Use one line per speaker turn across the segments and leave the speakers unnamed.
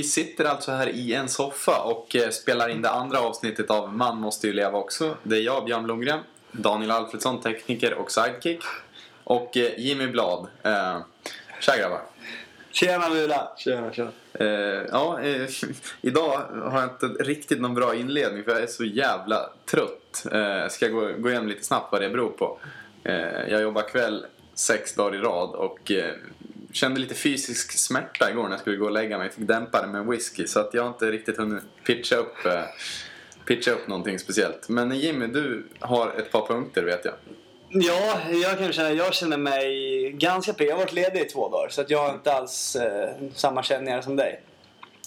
Vi sitter alltså här i en soffa och eh, spelar in det andra avsnittet av Man måste ju leva också. Det är jag, Björn Blomgren, Daniel Alfredsson, tekniker och sidekick. Och eh, Jimmy Blad. Eh, tja grabbar.
Tjena Lula!
Tjena, tjena.
Eh, ja, eh, idag har jag inte riktigt någon bra inledning för jag är så jävla trött. Eh, ska jag gå, gå igenom lite snabbt vad det beror på. Eh, jag jobbar kväll sex dagar i rad och eh, kände lite fysisk smärta igår när jag skulle gå och lägga mig. Fick dämpa det med whisky så att jag har inte riktigt hunnit pitcha upp, eh, pitcha upp någonting speciellt. Men Jimmy, du har ett par punkter vet jag.
Ja, jag kan känna, jag känner mig ganska pigg. Jag har varit ledig i två dagar så att jag har inte alls eh, samma känningar som dig.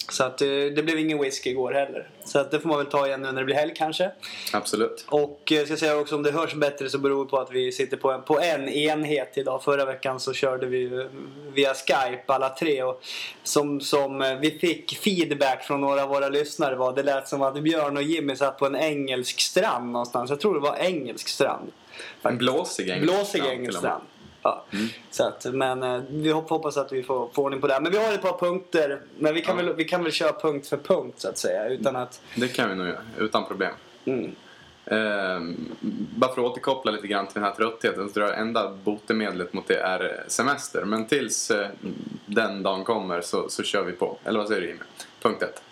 Så att eh, det blev ingen whisky igår heller. Så att det får man väl ta igen nu när det blir helg kanske.
Absolut.
Och eh, ska jag säga också om det hörs bättre så beror det på att vi sitter på en, på en enhet idag. Förra veckan så körde vi via Skype alla tre. Och som, som eh, vi fick feedback från några av våra lyssnare var det lät som att Björn och Jimmy satt på en engelsk strand någonstans. Jag tror det var engelsk strand.
En blåsig engelsk
Blåsig
strand,
engelsk
och med.
strand. Ja. Så att, men eh, vi hop- hoppas att vi får, får ordning på det. Men vi har ett par punkter. Men vi kan,
Ja.
väl, vi kan väl köra punkt för punkt så att säga. Utan att...
Det kan vi nog göra, utan problem.
Mm.
Ehm, bara för att återkoppla lite grann till den här tröttheten så tror jag enda botemedlet mot det är semester. Men tills eh, den dagen kommer så, så kör vi på. Eller vad säger du Jimmy? Punkt ett.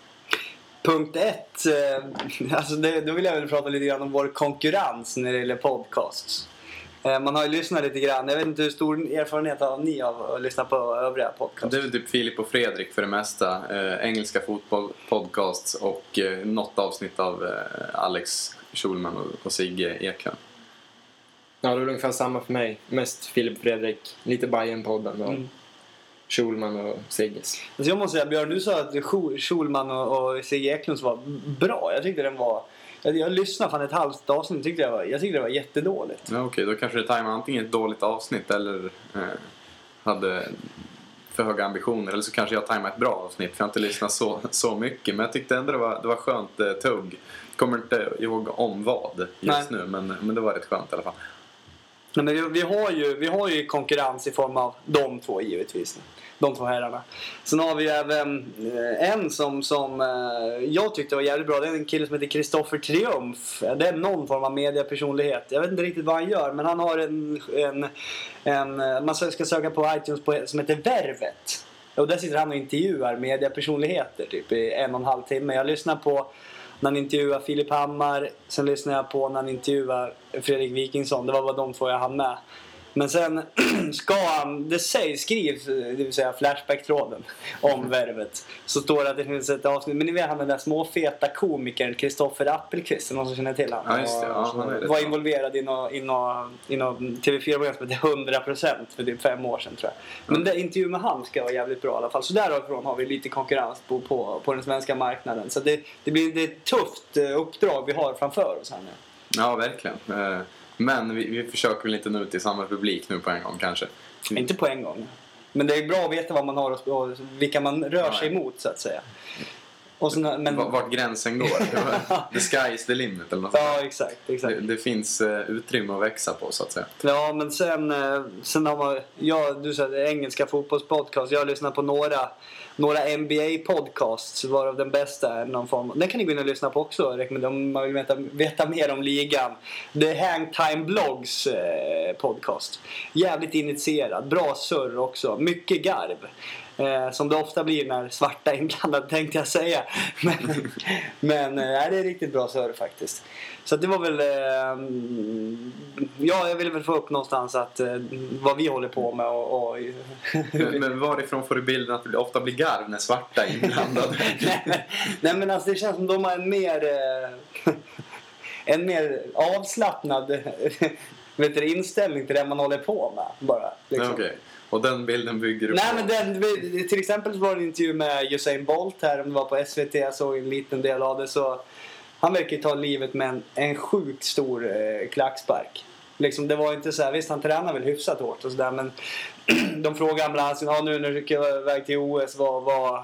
Punkt ett. Eh, alltså det, då vill jag väl prata lite grann om vår konkurrens när det gäller podcasts. Eh, man har ju lyssnat lite grann. Jag vet inte hur stor erfarenhet har ni av att lyssna på övriga podcasts?
Det är väl typ Filip och Fredrik för det mesta. Eh, engelska fotbollpodcasts och eh, något avsnitt av eh, Alex Schulman och, och Sigge Eklund.
Ja, det är väl ungefär samma för mig. Mest Filip Fredrik, lite Bajen-podden och
Mm.
Schulman och Sigges.
Alltså jag måste säga Björn, du sa att Schul- Schulman och, och Sigge Eklunds var bra. Jag tyckte den var... Jag, jag lyssnade fan ett halvt avsnitt tyckte jag, var, jag tyckte det var jättedåligt.
Ja, Okej, då kanske det tajmade antingen ett dåligt avsnitt eller eh, hade för höga ambitioner. Eller så kanske jag tajmade ett bra avsnitt för jag har inte lyssnat så, så mycket. Men jag tyckte ändå det var, det var skönt eh, tugg. Kommer inte ihåg om vad just
Nej.
nu men, men det var rätt skönt i alla fall.
Men vi, vi, har ju, vi har ju konkurrens i form av de två givetvis. De två herrarna. Sen har vi ju även eh, en som, som eh, jag tyckte var jävligt bra. Det är en kille som heter Kristoffer Triumf. Det är någon form av mediapersonlighet. Jag vet inte riktigt vad han gör men han har en... en, en eh, man ska söka på iTunes på, som heter Värvet. Och där sitter han och intervjuar mediapersonligheter typ i en och en halv timme. Jag lyssnar på när han intervjuar Filip Hammar. Sen lyssnar jag på när han intervjuar Fredrik Wikingsson. Det var bara de två jag hann med. Men sen ska han, det sägs, skrivs, det vill säga Flashback-tråden om värvet. Så står det att det finns ett avsnitt, men ni vet han den där småfeta komikern Kristoffer Appelqvist, någon som känner till honom?
Ja, just det. Ja, han
var
bra.
involverad i något i nå, i nå TV4-program som heter 100% för typ fem år sedan tror jag. Men det, intervju med han ska vara jävligt bra i alla fall. Så därifrån har vi lite konkurrens på, på, på den svenska marknaden. Så det, det blir det är ett tufft eh, uppdrag vi har framför oss här nu.
Ja, verkligen. Men vi, vi försöker väl inte nå ut till samma publik nu på en gång kanske.
Inte på en gång. Men det är bra att veta vad man har och, vilka man rör sig
Ja.
emot så att säga. Och sen, men,
Vart gränsen går. the sky is the limit eller något
ja, exakt. exakt.
det, det finns eh, utrymme att växa på så att säga.
Ja, men sen, eh, sen har man, ja, du sa engelska fotbollspodcast. Jag har lyssnat på några, några NBA-podcasts, varav den bästa är någon form Den kan ni gå in och lyssna på också, rekommenderar, om man vill veta, veta mer om ligan. The Hangtime Blogs eh, podcast. Jävligt initierad, bra surr också, mycket garv. Eh, som det ofta blir när svarta är inblandade tänkte jag säga. Men, men eh, det är riktigt bra surr faktiskt. Så det var väl... Eh, ja, jag ville väl få upp någonstans att eh, vad vi håller på med och... och
Men, men varifrån får du bilden att det ofta blir garv när svarta är inblandade?
nej, men, nej men alltså det känns som de har en mer... Eh, en mer avslappnad vet du, inställning till det man håller på med. Bara, liksom.
Okej. Och den bilden bygger du
Nej
på?
men den, till exempel var det en intervju med Usain Bolt här, om det var på SVT, jag såg en liten del av det. Så han verkar ta livet med en, en sjukt stor eh, klackspark. Liksom, det var inte så här, visst han tränar väl hyfsat hårt och sådär men de frågade annat, ja nu när du ska iväg till OS, vad, vad,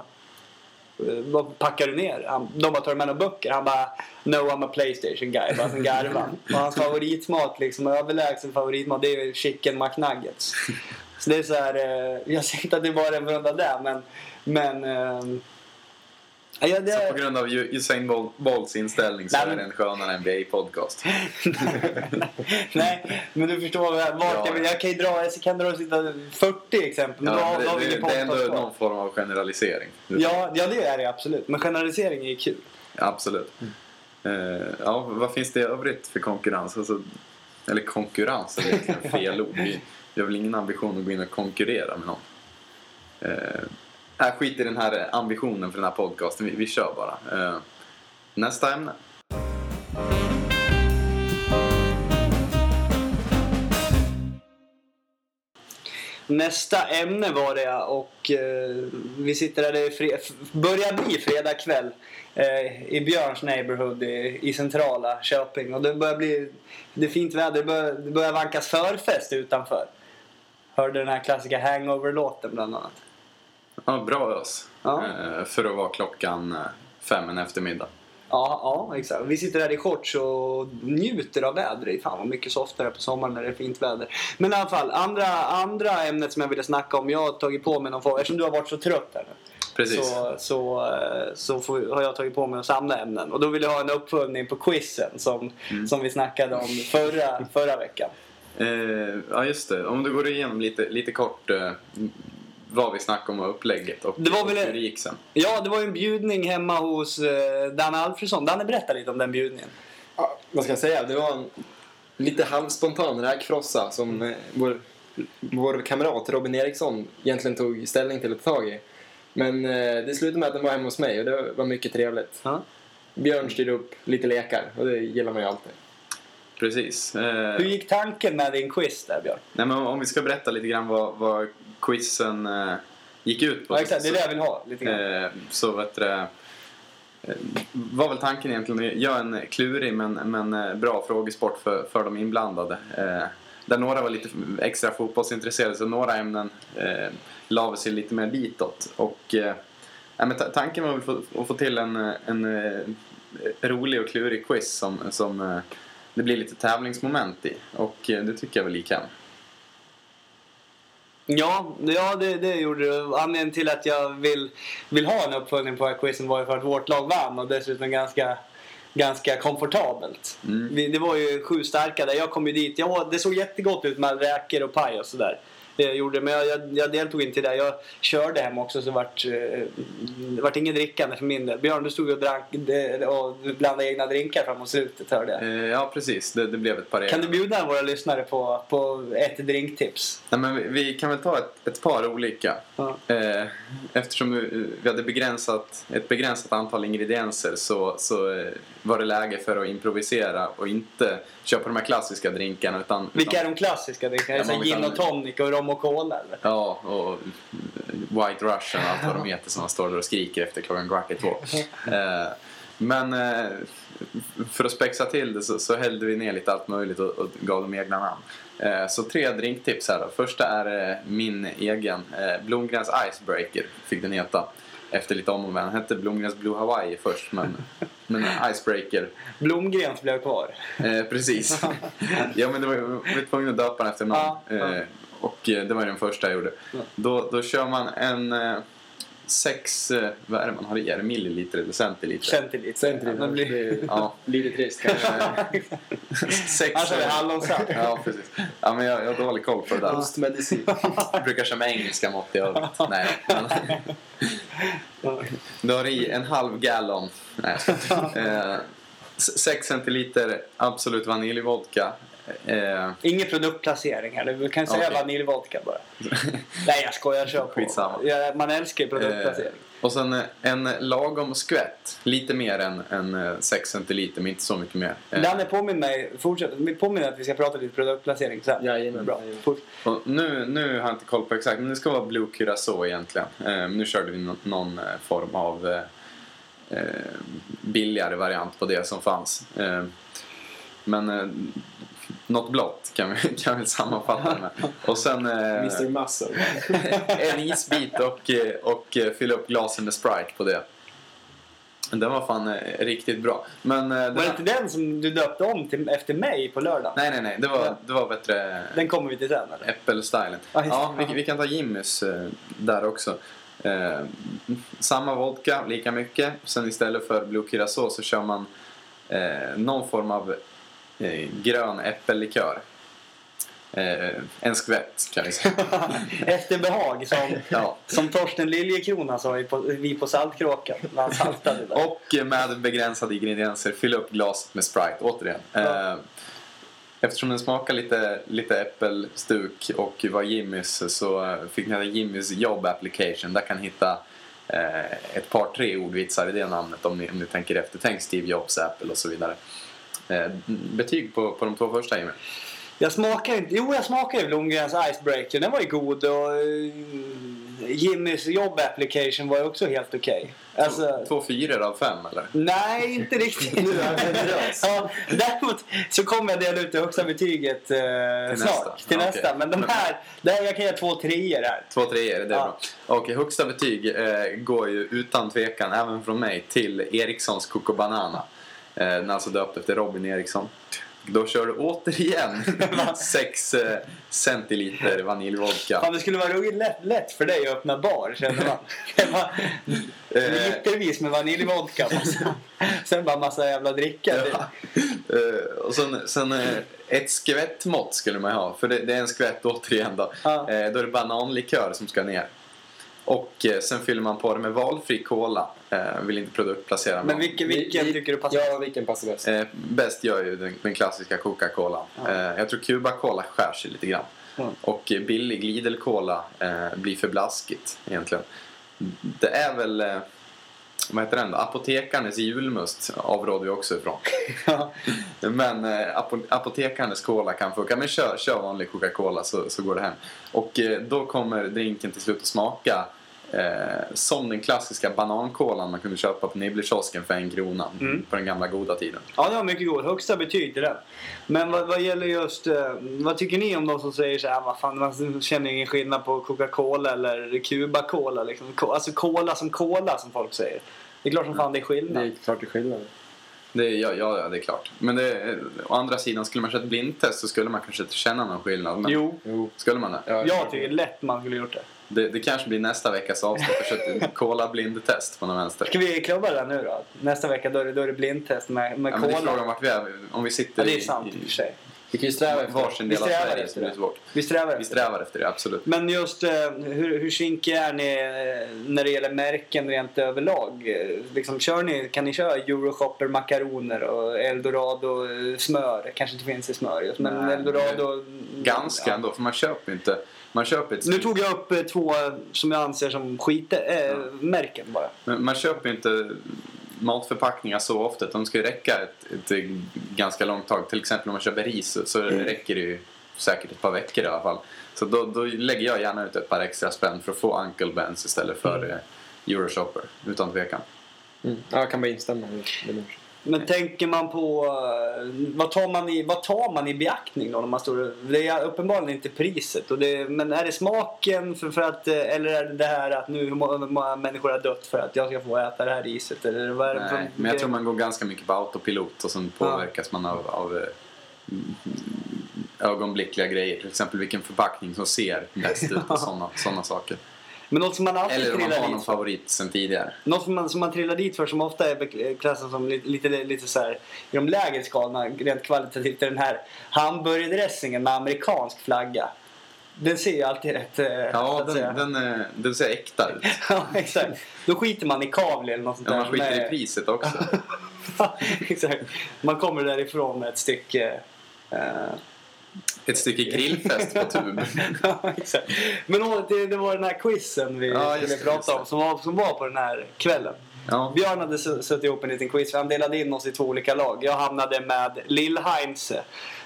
eh, vad packar du ner? Han, de bara, tar du med några böcker? Han bara, no I'm a Playstation guy, bara som garvan. Och hans favoritmat, liksom, överlägsen favoritmat, det är ju chicken McNuggets. Så det är så här, eh, jag säger inte att det var en runda där men, men eh, Ja, ja,
Så
det,
på grund av Usain Bol- Bolts inställning så
Nej,
är
men-
det en skönare NBA-podcast.
nej, men du förstår vart
Ja.
jag. Jag kan ju dra, jag kan dra sitta 40 exempel. Men
Ja, men
har
det, det, det är ändå någon form av generalisering.
Ja, ja, det är det absolut. Men generalisering är ju kul.
Absolut.
Mm.
Eh, ja, vad finns det i övrigt för konkurrens? Alltså, eller konkurrens är egentligen fel ord. Jag har väl ingen ambition att gå in och konkurrera med någon. Eh, äh, skit i den här ambitionen för den här podcasten. Vi, vi kör bara. Eh, nästa ämne.
Nästa ämne var det ja, och eh, vi sitter där det är börjar bli fredag kväll eh, i Björns neighborhood i, i centrala Köping och det börjar bli det är fint väder, det börjar, det börjar vankas förfest utanför. Hörde den här klassiska hangover-låten bland annat.
Ja, bra ös.
Ja.
Eh, för att vara klockan eh, fem en eftermiddag.
Ja, ja, exakt. Vi sitter där i shorts och njuter av vädret. Fan vad mycket softare på sommaren när det är fint väder. Men i alla fall, andra, andra ämnet som jag ville snacka om. Jag har tagit på mig någon form, eftersom du har varit så trött här nu.
Precis.
Så, så, eh, så får, har jag tagit på mig att samla ämnen. Och då vill jag ha en uppföljning på quizen som,
Mm.
som vi snackade om förra, förra veckan.
Eh, ja, just det. Om du går igenom lite, lite kort eh, vad vi snackade om och upplägget och,
Det var väl
hur det gick sen.
Ja, det var ju en bjudning hemma hos eh, Danne Alfredsson. Danne, berätta lite om den bjudningen.
Ja, vad ska jag säga? Det var en lite halvspontan räkfrossa som eh, vår, vår kamrat Robin Eriksson egentligen tog ställning till ett tag i. Men eh, det slutade med att den var hemma hos mig och det var mycket trevligt.
Ja.
Björn styrde upp lite lekar och det gillar man ju alltid.
Precis. Eh,
Hur gick tanken med din quiz där, Björn?
nej, men om vi ska berätta lite grann vad, vad quizen eh, gick ut på.
Ja, exakt. Det är det jag vill ha. Lite grann.
eh, så vet du, var väl tanken egentligen att göra en klurig men, men bra frågesport för, för de inblandade. Eh, där några var lite extra fotbollsintresserade så några ämnen eh, la sig lite mer ditåt. Och, eh, men ta- tanken var väl att få till en, en rolig och klurig quiz som, som det blir lite tävlingsmoment i. Och eh, det tycker jag väl gick hem.
Ja, ja det, det gjorde du. Anledningen till att jag vill, vill ha en uppföljning på den här quizen var ju för att vårt lag vann och dessutom ganska, ganska komfortabelt.
Mm.
Det var ju sju starka där. Jag kom ju dit. Jag, det såg jättegott ut med räkor och paj och sådär. Det jag gjorde, men jag, jag, jag deltog inte i det. Jag körde hem också så vart, eh, det vart inget drickande för min del. Björn, du stod och, drank, och blandade egna drinkar framåt slutet hörde jag.
Eh, ja, precis. Det, det blev ett par
Kan
egna.
du bjuda våra lyssnare på, på ett drinktips?
Nej, men vi, vi kan väl ta ett, ett par olika.
Ja.
Eh, eftersom vi, hade begränsat, ett begränsat antal ingredienser så, så eh, var det läge för att improvisera och inte köpa de här klassiska drinkarna. Utan,
Vilka är
utan,
de klassiska drinkarna?
Ja,
gin och tonic och rom och cola eller?
Ja, och White Russian och allt vad de heter som man står där och skriker efter klockan kvart i två. Eh, men eh, för att spexa till det så, så hällde vi ner lite allt möjligt och, och gav dem egna namn. Eh, så tre drinktips här då. Första är min egen. Blomgrens Icebreaker fick den heta. Efter lite om och men. Den hette Blomgrens Blue Hawaii först men, men Icebreaker.
Blomgrens blev kvar.
Eh, precis. ja men det var, vi var tvungna att döpa den efter någon.
Ja.
Eh, och eh, det var den första jag gjorde. Då, då kör man en eh, sex, eh, vad är det man har i? Är det milliliter eller centiliter?
Centiliter.
Centiliter.
Ja, blir...
Ja,
Lite trist kanske.
sex.
Är det hallonsaft.
Ja, precis. Ja, men jag, jag har dålig koll på det där.
Ostmedicin.
Jag brukar köra med engelska mått i övrigt. Nej, men, du har i en halv gallon. Nej, eh, Sex centiliter Absolut vaniljvodka. Eh,
Ingen produktplacering här. Du kan säga
Okej.
vaniljvodka bara. Nej jag skojar, kör på.
Skitsamma.
Ja, man älskar ju produktplacering.
Eh, och sen eh, en lagom skvätt. Lite mer än, än 6 centiliter, men inte så mycket mer. Eh,
Danne, påminn mig. Fortsätt. Påminn att vi ska prata lite produktplacering sen.
Jajamän.
Bra.
och nu, nu har jag inte koll på exakt, men det ska vara Blue Curacao egentligen. Eh, nu körde vi nå- någon eh, form av eh, eh, billigare variant på det som fanns. Eh, men eh, något blått kan vi, kan vi sammanfatta det med. Och sen eh,
Mr Muscle.
en isbit och, eh, och eh, fylla upp glasen med Sprite på det. Den var fan eh, riktigt bra. Men, eh,
Var det inte den som du döpte om till, efter mig på lördag?
Nej, nej, nej. Det var, det var bättre
Den kommer vi till sen eller? Just det.
Ja, vi, vi kan ta Jimmys eh, där också. Eh, samma vodka, lika mycket. Sen istället för Blue Curacao så kör man någon form av eh, grön äppellikör. Eh, en skvätt kan vi säga.
Efter behag som,
Ja.
som Torsten Liljekrona sa vi på, vi på Saltkråkan när han saltade där.
Och med begränsade ingredienser, fyll upp glaset med Sprite återigen.
Ja.
Eh, Eftersom den smakar lite, lite äppelstuk och var Jimmys så fick ni Jimmys Job Application. Där kan ni hitta eh, ett par tre ordvitsar i det namnet om ni, om ni tänker efter. Tänk Steve Jobs Apple och så vidare. Eh, betyg på, på de två första Jimmy?
Jag smakar inte, jo jag smakar ju Blomgrens Icebreaker, den var ju god och eh, Jimmys jobb application var ju också helt okej. Alltså,
Två fyror av fem eller?
nej inte riktigt. Ja, däremot så kommer jag dela ut det högsta betyget eh,
Till
snart.
nästa.
Till
Ja,
nästa. Men de här, där jag kan ge två treor här.
Två treor, det är
Ja.
bra. Och högsta betyg eh, går ju utan tvekan, även från mig, till Erikssons Coco Banana. Eh, den är alltså döpt efter Robin Eriksson. Då kör du återigen 6 eh, centiliter vaniljvodka.
Fan, det skulle vara ruggigt lätt, lätt för dig att öppna bar känner man. Var
Eh,
Litervis med vaniljvodka. Sen bara massa jävla dricka.
Ja. Eh, och sen, sen eh, ett skvättmått skulle man ha, för det, det är en skvätt återigen då.
Ja.
Eh, då är det bananlikör som ska ner. Och eh, sen fyller man på det med valfri cola. Eh, vill inte produktplacera
Men
någon.
vilken, vilken
Vi-
tycker du passar?
Ja, vilken passar bäst?
Eh, bäst gör ju den, den klassiska Coca-Cola.
Ja.
Eh, jag tror Cuba-Cola skär sig lite grann.
Mm.
Och billig Lidl-Cola eh, blir för blaskigt egentligen. Det är väl, vad heter den då? Apotekarnes julmust avråder vi också ifrån. Men eh, apo apotekarnes cola kan funka. Men kör, kör vanlig Coca-Cola så, så går det hem. Och eh, då kommer drinken till slut att smaka eh, som den klassiska banankolan man kunde köpa på Nibblerkiosken för en krona
Mm.
på den gamla goda tiden.
Ja, det var mycket god. Högsta betyg till den. Men vad, vad gäller just... eh, vad tycker ni om de som säger så här, vad fan, man känner ingen skillnad på Coca-Cola eller Cuba-Cola liksom. Alltså cola som cola som folk säger. Det är klart som fan det är
Det
skillnad.
är klart det är skillnad.
Det, är- ja, ja, det är klart. Men det, å andra sidan, skulle man köra ett blindtest så skulle man kanske inte känna någon skillnad. Men
Jo,
Jo.
Skulle man det?
Ja,
jag tycker lätt man skulle gjort det.
Det? Det kanske blir nästa veckas avsnitt. Jag kör ett cola-blindtest på någon vänster.
Ska vi klubba det nu då? Nästa vecka då är det, då är det blindtest med, med
Ja, men det är frågan vart vi är. Om vi sitter
Ja, det är
i-
sant i och för sig.
Vi kan ju sträva efter
varsin del av
strävar
Sverige det
det.
svårt.
Vi strävar
Vi
efter det.
strävar efter det, absolut.
Men just eh, hur, hur kinkiga är ni eh, när det gäller märken rent överlag? Eh, Liksom, kör ni, kan ni köra Euroshopper makaroner och Eldorado smör? Kanske inte finns i smör just, men
Nej,
Eldorado...
Ganska
ja.
ändå, för man köper inte... Man köper ett
Nu tog jag upp eh, två som jag anser som skit, äh, märken bara.
Men man köper inte matförpackningar så ofta. De ska ju räcka ett, ett ganska långt tag. Till exempel om man köper ris så
Mm.
räcker det ju säkert ett par veckor i alla fall. Så då, då lägger jag gärna ut ett par extra spänn för att få Uncle Ben's istället för
Mm.
eh, Euroshopper. Utan tvekan.
Mm. Ja, jag kan bara instämma.
Men tänker man på... eh, Vad tar man i, vad tar man i beaktning då? När man står, det är uppenbarligen inte priset. Och det, men är det smaken? För, för att, eh, eller är det det här att nu hur må- hur många människor har dött för att jag ska få äta det här riset? Eller vad det för-
Nej, men jag tror man går ganska mycket på autopilot och sen påverkas man av, av eh, ögonblickliga grejer. Till exempel vilken förpackning som ser bäst ut och sådana saker.
Men något som man alltid
Eller om man har
dit
någon
för.
favorit sen tidigare.
Något som man, som man trillar dit för som ofta är klassat som lite, lite, lite så här, i de lägre skalorna rent kvalitativt är den här hamburgerdressingen med amerikansk flagga. Den ser ju alltid rätt... eh,
Ja,
säga.
den, den, eh, den ser äkta ut.
ja, exakt. Då skiter man i kavli eller något sånt
Ja,
där.
man skiter
med-
i priset också.
exakt. Man kommer därifrån med ett stycke... eh,
Ett stycke grillfest på tub.
ja, exakt. Men det, det var den här quizen vi
Ja,
skulle prata om som var, som var på den här kvällen.
Ja.
Björn hade s- satt ihop en liten quiz. Han delade in oss i två olika lag. Jag hamnade med Lill-Heinz,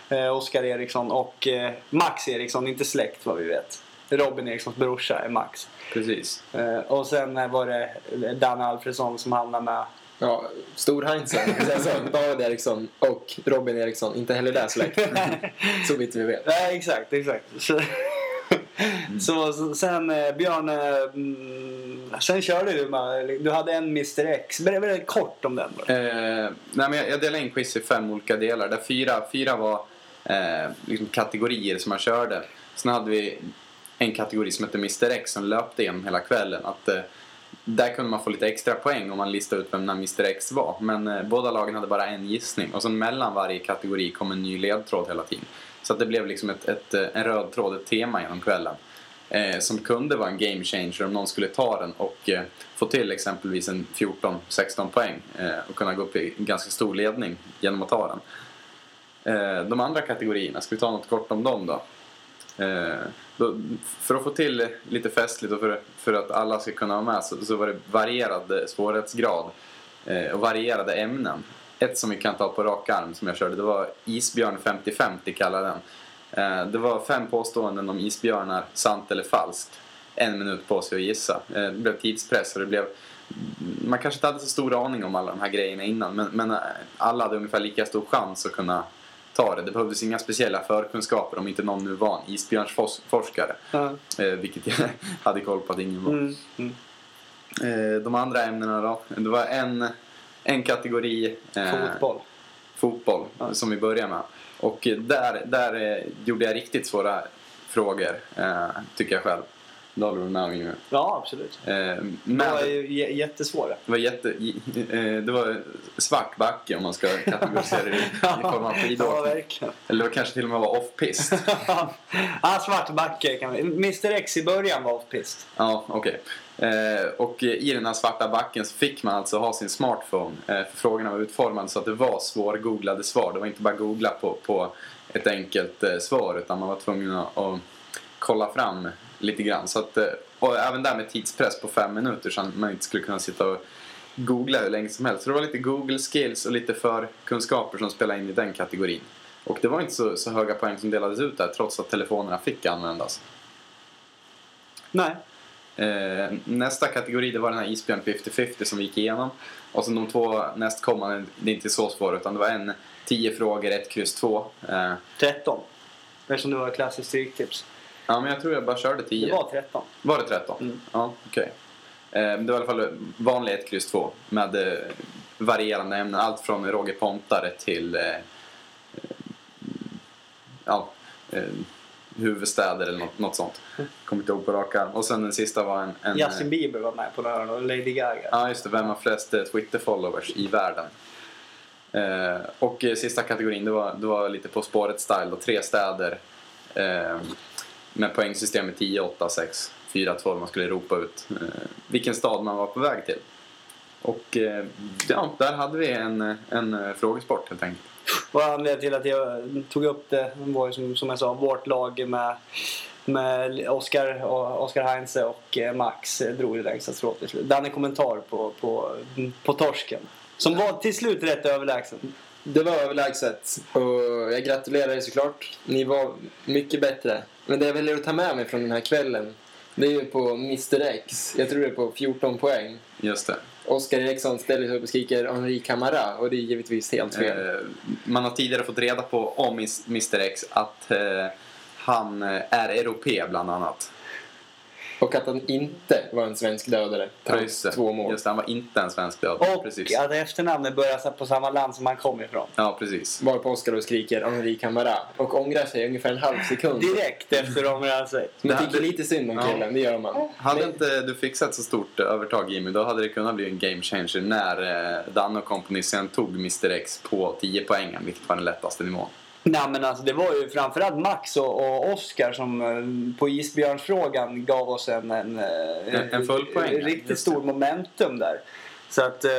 eh, Oskar Eriksson och eh, Max Eriksson. Inte släkt vad vi vet. Robin Erikssons brorsa är Max.
Precis.
Eh, och sen var det Danne Alfredsson som hamnade med
Ja, Stor-Heinzen, sen så David Eriksson och Robin Eriksson. Inte heller där släkt. Så vitt vi vet.
Nej, exakt, exakt. Så, så, så sen eh, Björn, eh, mm, sen körde du med, du hade en Mr X. Berätta kort om den bara.
Eh, nej, men jag, jag delade in quiz i fem olika delar. Där fyra, fyra var eh, liksom kategorier som man körde. Sen hade vi en kategori som heter Mr X som löpte igenom hela kvällen. Att, eh, där kunde man få lite extra poäng om man listade ut vem den här Mr X var. Men eh, båda lagen hade bara en gissning och sen mellan varje kategori kom en ny ledtråd hela tiden. Så att det blev liksom ett, ett, eh, en röd tråd, ett tema genom kvällen. Eh, som kunde vara en game changer om någon skulle ta den och eh, få till exempelvis en 14-16 poäng eh, och kunna gå upp i en ganska stor ledning genom att ta den. Eh, de andra kategorierna, ska vi ta något kort om dem då? Eh, då för att få till lite festligt och för, för att alla ska kunna vara med så, så var det varierad svårighetsgrad eh, och varierade ämnen. Ett som vi kan ta på rak arm som jag körde, det var Isbjörn 50-50 kallade den. Eh, det var fem påståenden om isbjörnar, sant eller falskt. En minut på sig att gissa. Eh, det blev tidspress och det blev... Man kanske inte hade så stor aning om alla de här grejerna innan men, men eh, alla hade ungefär lika stor chans att kunna ta det. Det behövdes inga speciella förkunskaper om inte någon nu var en isbjörnsforskare.
Ja.
Eh, vilket jag hade koll på att ingen var.
Mm. Mm.
Eh, de andra ämnena då? Det var en, en kategori eh,
Fotboll.
fotboll
Ja.
som vi börjar med. Och där, där gjorde jag riktigt svåra frågor, tycker jag själv. Det med om Jimmy?
Ja, absolut.
Eh,
De
med,
var ju jättesvåra.
det var jätte... eh, Det var svart backe om man ska kategorisera det i, form av
Ja,
skidåkning.
verkligen.
Eller det kanske till och med var off-pist.
ja, svart backe kan vi. Mr X i början var off-pist.
Ja, okej. Eh, och i den här svarta backen så fick man alltså ha sin smartphone. För frågorna var utformade så att det var svårgooglade svar. Det var inte bara googla på, på ett enkelt svar utan man var tvungen att kolla fram lite grann. Så att, eh, och även där med tidspress på fem minuter så man inte skulle kunna sitta och googla hur länge som helst. Så det var lite Google skills och lite förkunskaper som spelade in i den kategorin. Och det var inte så, så höga poäng som delades ut där trots att telefonerna fick användas.
Nej.
Eh, nästa kategori det var den här Isbjörn 50-50 som vi gick igenom. Och sen de två nästkommande, det är inte så svåra utan det var en 10 frågor, ett kryss 2. Eh,
13. Eftersom det var klassiskt stryktips.
Ja men jag tror jag bara körde 10.
Det var 13.
Var det 13?
Mm.
Ja, okej. Eh, det var i alla fall vanlig 1, kryss 2 med eh, varierande ämnen. Allt från Roger Pontare till eh, ja, huvudstäder eller något, något sånt. Kommer inte ihåg på rak arm. Och sen den sista var en... en
Justin Bieber var med på några och Lady Gaga.
Ja, just det. Vem har flest Twitter-followers i världen? Eh, och sista kategorin, det var, det var lite På spåret-style. Tre städer eh, med poängsystem med 10, 8, 6, 4, 2. Man skulle ropa ut eh, vilken stad man var på väg till. Och eh, ja, där hade vi en, en eh, frågesport helt enkelt.
Vad anledningen till att jag tog upp det var som, som jag sa vårt lag med, med Oskar, och- Oskar Heinze och Max drog det längsta strået till slut. Danne kommentar på, på, på torsken. Som var till slut rätt överlägsen.
Det var överlägset och jag gratulerar er såklart. Ni var mycket bättre. Men det jag väljer att ta med mig från den här kvällen det är ju på Mr X. Jag tror det är på 14 poäng.
Just det.
Oskar Eriksson ställer sig upp och skriker Henri Camara och det är givetvis helt fel.
Eh, man har tidigare fått reda på om Mr X att eh, han eh, är europe bland annat.
Och att han inte var en svensk dödare
Ja, det.
två mål.
Just det, han var inte en svensk död.
Och
precis.
att efternamnet börjar på samma land som han kom ifrån.
Ja, precis.
Varpå Oskar då skriker Henri Camara och ångrar sig ungefär en halv sekund.
Direkt efter ångrar sig.
Man tycker
hade-
lite synd om
Ja.
killen, det gör man.
Hade
Men-
inte du fixat så stort övertag Jimmy, då hade det kunnat bli en game changer när eh, Danne och company sen tog Mr X på 10 poängen, vilket var den lättaste nivån.
Nej men alltså det var ju framförallt Max och, och Oskar som eh, på isbjörnsfrågan gav oss en, en, eh,
En- en full poäng,
riktigt stor momentum där. Så att, eh,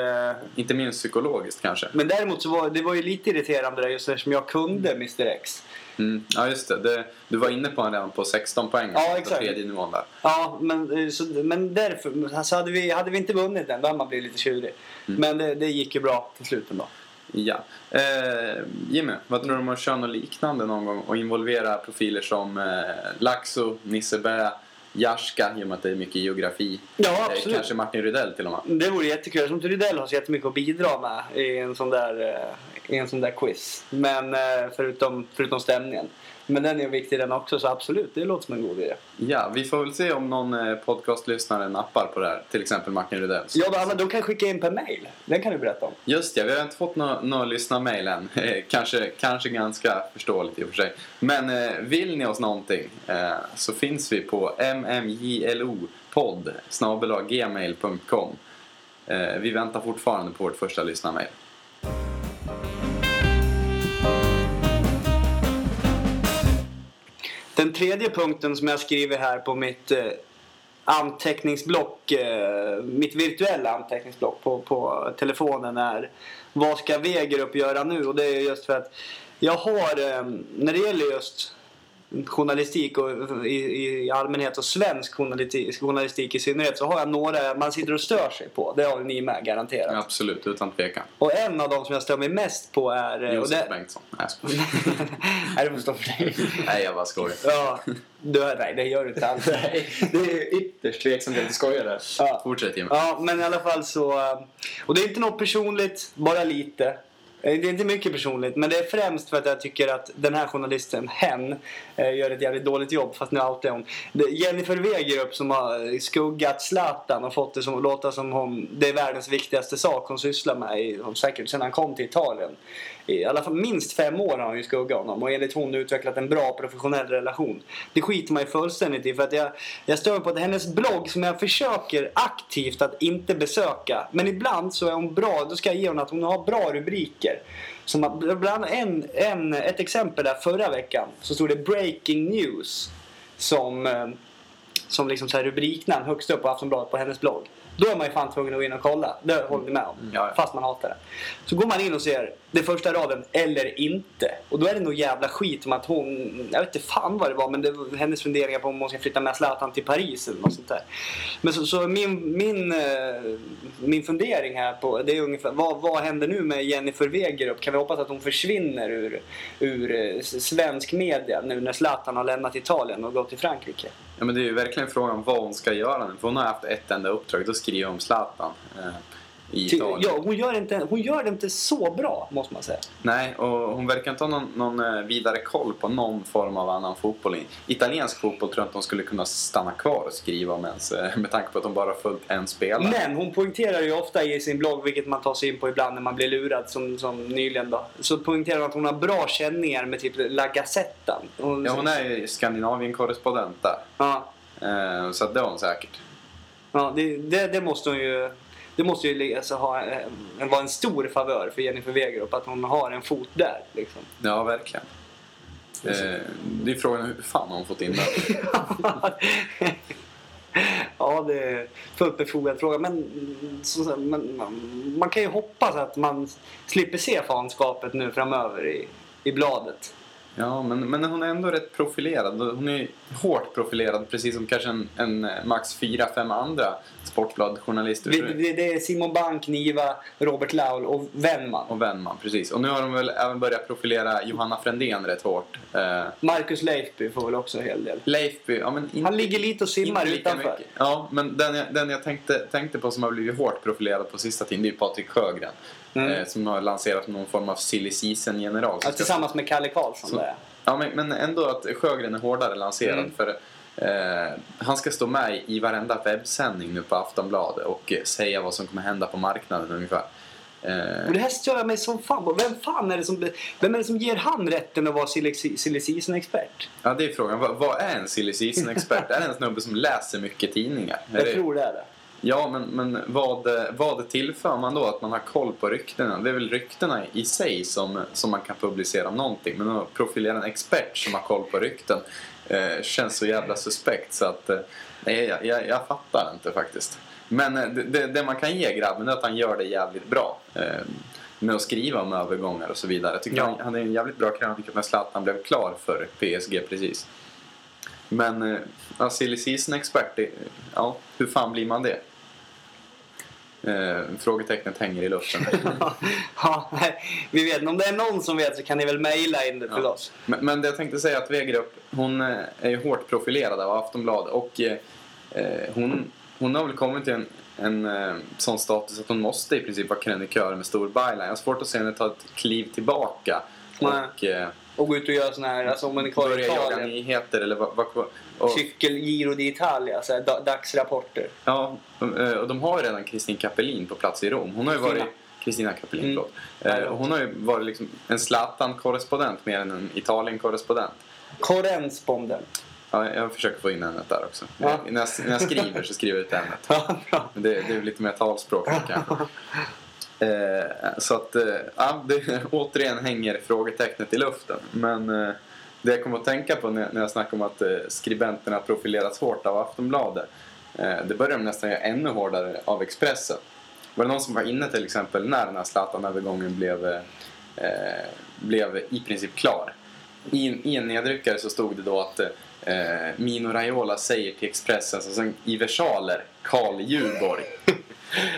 Inte minst psykologiskt kanske.
men däremot så var det var ju lite irriterande där just eftersom jag kunde Mr X.
Mm. Ja, just det. det. Du var inne på honom redan på 16 poäng.
Ja,
på
exakt.
tredje nivån där.
Ja, men, eh, så, men därför, så hade, vi, hade vi inte vunnit den då hade man blivit lite tjurig.
Mm.
Men det, det gick ju bra till slut ändå.
Ja. Eh, Jimmy, vad tror du om att köra något liknande någon gång och involvera profiler som eh, Laxo, Nisse Bä, Jarska, i och med att det är mycket geografi.
Ja,
Eh,
absolut.
kanske Martin Rydell till och med.
Det vore jättekul. Som Rydell har så jättemycket att bidra med i en sån där, eh, i en sån där quiz. Men eh, förutom, förutom stämningen. Men den är viktig den också så absolut, det låter som en god idé.
Ja, vi får väl se om någon eh, podcastlyssnare nappar på det här. Till exempel Martin Rydell.
Ja, men de kan skicka in per mail. Den kan du berätta om.
Just det, vi har inte fått några nå lyssnarmail än. Kanske, kanske ganska förståeligt i och för sig. Men eh, vill ni oss någonting eh, så finns vi på mmjlopodd gmail.com. Eh, vi väntar fortfarande på vårt första lyssnarmail.
Den tredje punkten som jag skriver här på mitt eh, anteckningsblock, eh, mitt virtuella anteckningsblock på, på telefonen är vad ska Wegerup göra nu? Och det är just för att jag har, eh, när det gäller just journalistik och i, i allmänhet och svensk journalistik, journalistik i synnerhet så har jag några man sitter och stör sig på. Det har ni med garanterat.
Ja, absolut, utan tvekan.
Och en av dem som jag stör mig mest på är... eh,
Josef
det,
Bengtsson. Nej.
Nej, det får stå för dig.
Nej, jag bara skojar.
Ja, du, nej, det gör du inte alls.
Nej, det är ytterst tveksamt att du skojar där.
Ja.
Fortsätt Jimmy.
Ja, men i alla fall så... eh, Och det är inte något personligt, bara lite. Eh, det är inte mycket personligt, men det är främst för att jag tycker att den här journalisten, hen, eh, gör ett jävligt dåligt jobb. Fast nu outar jag hon. Jennifer Wegerup som har eh, skuggat Zlatan och fått det som, låta som om det är världens viktigaste sak hon sysslar med, i, säkert sedan han kom till Italien. I alla fall minst fem år har hon ju skuggat honom och enligt hon utvecklat en bra professionell relation. Det skiter man ju fullständigt i för att jag, jag stör mig på att hennes blogg som jag försöker aktivt att inte besöka. Men ibland så är hon bra, då ska jag ge henne att hon har bra rubriker. Som att, bland en, en, ett exempel där förra veckan så stod det Breaking News som, eh, som liksom så här rubriknamn högst upp på Aftonbladet på hennes blogg. Då är man ju fan tvungen att gå in och kolla. Det håller ni med om.
Ja, ja.
Fast man hatar det. Så går man in och ser det första raden, eller inte. Och då är det nog jävla skit om att hon, jag vet inte fan vad det var, men det var hennes funderingar på om hon ska flytta med Zlatan till Paris eller något sånt där. Men så, så min, min, eh, min fundering här på, det är ungefär, vad, vad händer nu med Jennifer Wegerup? Kan vi hoppas att hon försvinner ur, ur eh, svensk media nu när Zlatan har lämnat Italien och gått till Frankrike?
Ja, men det är ju verkligen frågan vad hon ska göra nu. För hon har haft ett enda uppdrag. Då skriver om Zlatan eh, i
Ty-
Italien.
Ja, hon, gör inte, hon gör det inte så bra, måste man säga.
Nej, och hon verkar inte ha någon, någon eh, vidare koll på någon form av annan fotboll. Italiensk fotboll tror jag inte hon skulle kunna stanna kvar och skriva om ens. eh, Med tanke på att hon bara följt en spelare.
Men hon poängterar ju ofta i sin blogg, vilket man tar sig in på ibland när man blir lurad som, som nyligen då. Så poängterar hon att hon har bra känningar med typ La Gazzetta. Hon,
Ja, hon är ju Skandinavien-korrespondent där.
Ja,
Eh, Så det har hon säkert.
ja det, det, det måste hon ju... Det måste ju alltså ha, eh, vara en stor favör för Jennifer Wegerup att hon har en fot där. Liksom.
Ja, verkligen. Eh, Det är frågan hur fan har hon fått in det?
ja, det är fullt befogad fråga. Men, så, men man, man kan ju hoppas att man slipper se fanskapet nu framöver i, i bladet.
Ja, men, men hon är ändå rätt profilerad. Hon är hårt profilerad, precis som kanske en, en eh, max fyra, fem andra Sportbladjournalister.
Det, det, är Simon Bank, Niva, Robert Laul och Wennman.
Och Wennman, precis. Och nu har de väl även börjat profilera Johanna Frändén rätt hårt. Eh,
Marcus Leifby får väl också en hel del.
Leifby, ja men inte,
Han ligger lite och simmar utanför.
mycket. Ja, men den jag, den jag tänkte, tänkte på som har blivit hårt profilerad på sista tiden, det är ju Patrik Sjögren.
Mm.
Eh, som har lanserat någon form av silly season-general.
Ja, tillsammans med Kalle Karlsson.
Så-
Där.
Ja, men, men ändå att Sjögren är hårdare lanserad.
Mm.
För eh, Han ska stå med i varenda webbsändning nu på Aftonbladet och säga vad som kommer hända på marknaden ungefär. Eh,
Och det här stör jag mig som fan på. Vem fan är det som, vem är det som ger han rätten att vara silly season-expert?
ja, det är frågan. Vad, vad är en silly season-expert? är det en snubbe som läser mycket tidningar?
Jag tror det är det.
Ja, men, men vad, vad tillför man då? Att man har koll på ryktena? Det är väl ryktena i sig som, som man kan publicera om någonting. Men att profilera en expert som har koll på rykten eh, känns så jävla suspekt så att eh, jag, jag, jag fattar inte faktiskt. Men eh, det, det, man kan ge grabben är att han gör det jävligt bra. Eh, med att skriva om övergångar och så vidare. Jag tycker
Ja.
han, han är en jävligt bra krönika när Zlatan blev klar för PSG precis. Men eh, ja, det- ja, hur fan blir man det? Eh, frågetecknet hänger i luften.
ja, nej, vi vet. Om det är någon som vet så kan ni väl mejla in det till
Ja.
oss.
men, men det jag tänkte säga att Wegerup, hon eh, är ju hårt profilerad av Aftonbladet och eh, eh, hon, hon har väl kommit till en en eh, sån status att hon måste i princip vara krönikör med stor byline. Jag har svårt att se henne ta ett kliv tillbaka och eh,
Och gå ut och göra såna här, alltså om man är kvar i
börja jaga
Italien.
nyheter eller vad... vad och,
Cykel-Giro d'Italia, så här, da- dagsrapporter.
ja, eh, och de har ju redan Kristin Kapelin på plats i Rom. Hon har ju varit... Kristina Kapelin,
Mm.
förlåt. Eh, hon har ju varit liksom en Zlatan-korrespondent mer än en Italien-korrespondent.
Korrespondent.
Ja, jag försöker få in ämnet där också.
Ja.
När, jag, när jag skriver så skriver jag ut ämnet.
Ja, bra.
Det, det är lite mer talspråk kanske. Eh, så att, eh, ja, det, återigen hänger frågetecknet i luften. Men eh, det jag kommer att tänka på när, jag snackar om att skribenterna profilerats hårt av Aftonbladet. Det börjar de nästan göra ännu hårdare av Expressen. Var det någon som var inne till exempel när den här Zlatan-övergången blev, eh, blev i princip klar? I, I en nedryckare så stod det då att eh, Mino Raiola säger till Expressen, alltså, i versaler, Karl Djurborg.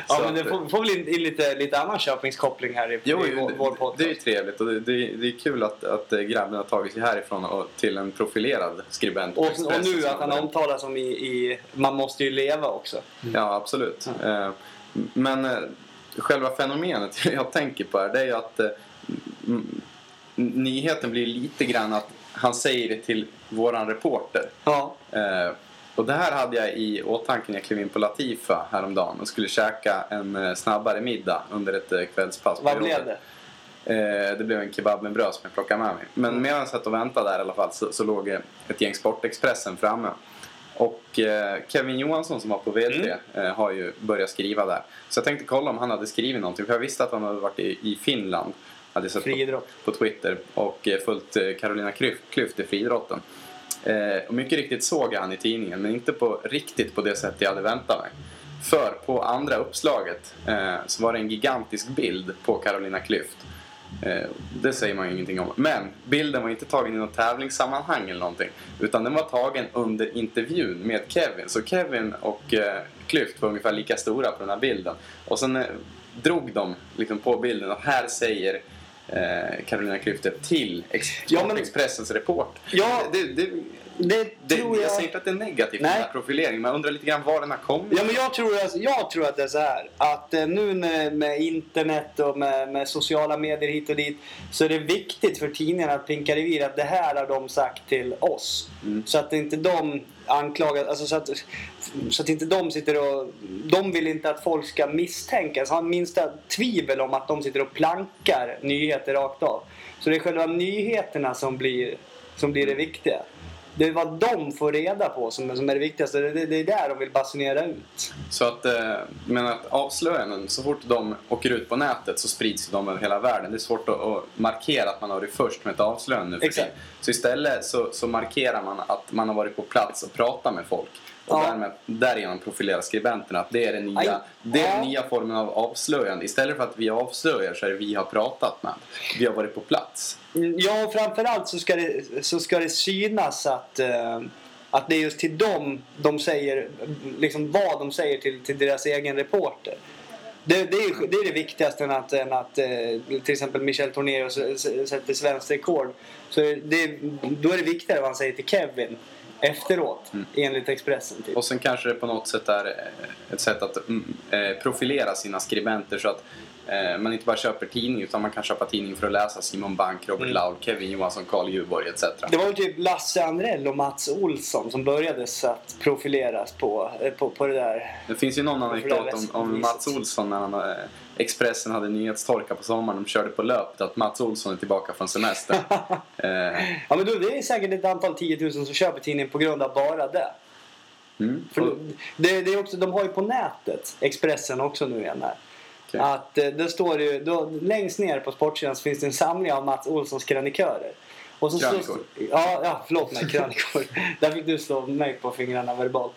Ja, men det får, får väl in, in lite, lite annan Köpingskoppling här i,
Jo,
i vår, vår podcast.
det är ju trevligt och det, det, det är kul att, att eh, grabben har tagit sig härifrån och till en profilerad skribent
och, och nu att han omtalas som i, i Man måste ju leva också.
Ja, absolut. Eh, Men eh, själva fenomenet jag tänker på här, det är ju att nyheten blir lite grann att han säger det till våran reporter.
Ja.
Och det här hade jag i åtanke när jag klev in på Latifa häromdagen och skulle käka en eh, snabbare middag under ett eh, kvällspass.
Vad blev det?
Eh, det blev en kebab med bröd som jag plockade med mig. Men medan jag satt och väntade där i alla fall så, så låg ett gäng Sportexpressen framme. Och eh, Kevin Johansson som var på VD
Mm.
eh, har ju börjat skriva där. Så jag tänkte kolla om han hade skrivit någonting. För jag visste att han hade varit i, i Finland. Hade sett på, på Twitter och eh, följt Carolina Klyft i friidrotten. Eh, och mycket riktigt såg jag han i tidningen men inte på, riktigt på det sätt jag hade väntat mig. För på andra uppslaget eh, så var det en gigantisk bild på Carolina Klyft. Eh, det säger man ju ingenting om. Men bilden var inte tagen i något tävlingssammanhang eller någonting. Utan den var tagen under intervjun med Kevin. Så Kevin och eh, Klyft var ungefär lika stora på den här bilden. Och sen eh, drog de liksom på bilden och här säger eh, Carolina Klyfte till Ex-
Ja, men-
Expressens report.
Ja.
Det, det,
Det
det, jag...
jag...
säger inte att det är negativt
Nej.
med profileringen, men jag undrar lite grann var den har kommit.
Ja, men jag, tror, jag tror att det är så här. Att eh, nu med, med internet och med, med sociala medier hit och dit. Så är det viktigt för tidningarna att pinka revir att det här har de sagt till oss.
Mm.
Så att inte de anklagad. alltså så att, så att inte de sitter och... De vill inte att folk ska misstänka, så minsta tvivel om att de sitter och plankar nyheter rakt av. Så det är själva nyheterna som blir, som blir det viktiga. Det är vad de får reda på som, som är det viktigaste. Det, det är där de vill basunera ut.
Så att, eh, men att avslöjanden, så fort de åker ut på nätet så sprids de över hela världen. Det är svårt att, att markera att man har varit först med ett avslöjande nu för
Exakt.
Så istället så, så markerar man att man har varit på plats och pratat med folk. Och
Ja.
därmed, därigenom profilerar skribenterna att det är den nya,
Aj.
det är den nya formen av avslöjande. Istället för att vi avslöjar så är det vi har pratat med. Vi har varit på plats.
Ja, och framförallt så ska det, så ska det synas att, eh, att det är just till dem de säger, liksom vad de säger till, till deras egen reporter. Det, det, är, det är det viktigaste än att, än att eh, till exempel Michel Tornero s- s- sätter svenskt rekord. Så det, då är det viktigare vad han säger till Kevin efteråt, enligt Expressen. Typ.
Och sen kanske det på något sätt är eh, ett sätt att mm, eh, profilera sina skribenter så att eh, man inte bara köper tidning utan man kan köpa tidning för att läsa Simon Bank, Robert
Mm.
Laul, Kevin Johansson, Carl Djurborg etc.
Det var ju typ Lasse Andrell och Mats Olsson som började att profileras på, på, på det där.
Det finns ju någon anekdot om, om. Mats Olsson när han, Expressen hade nyhetstorka på sommaren. De körde på löpet att Mats Olsson är tillbaka från semester. eh,
Ja men då, det är säkert ett antal 10 000 som köper tidningen på grund av bara det.
mm.
För det, det är också, de har ju på nätet, Expressen också nu igen här.
Okej.
Att eh, det står ju, då, längst ner på sportsidan så finns det en samling av Mats Olssons krönikörer. Och så
Krönikor.
står- ja, ja, förlåt mig, krönikor. Där fick du slå mig på fingrarna verbalt.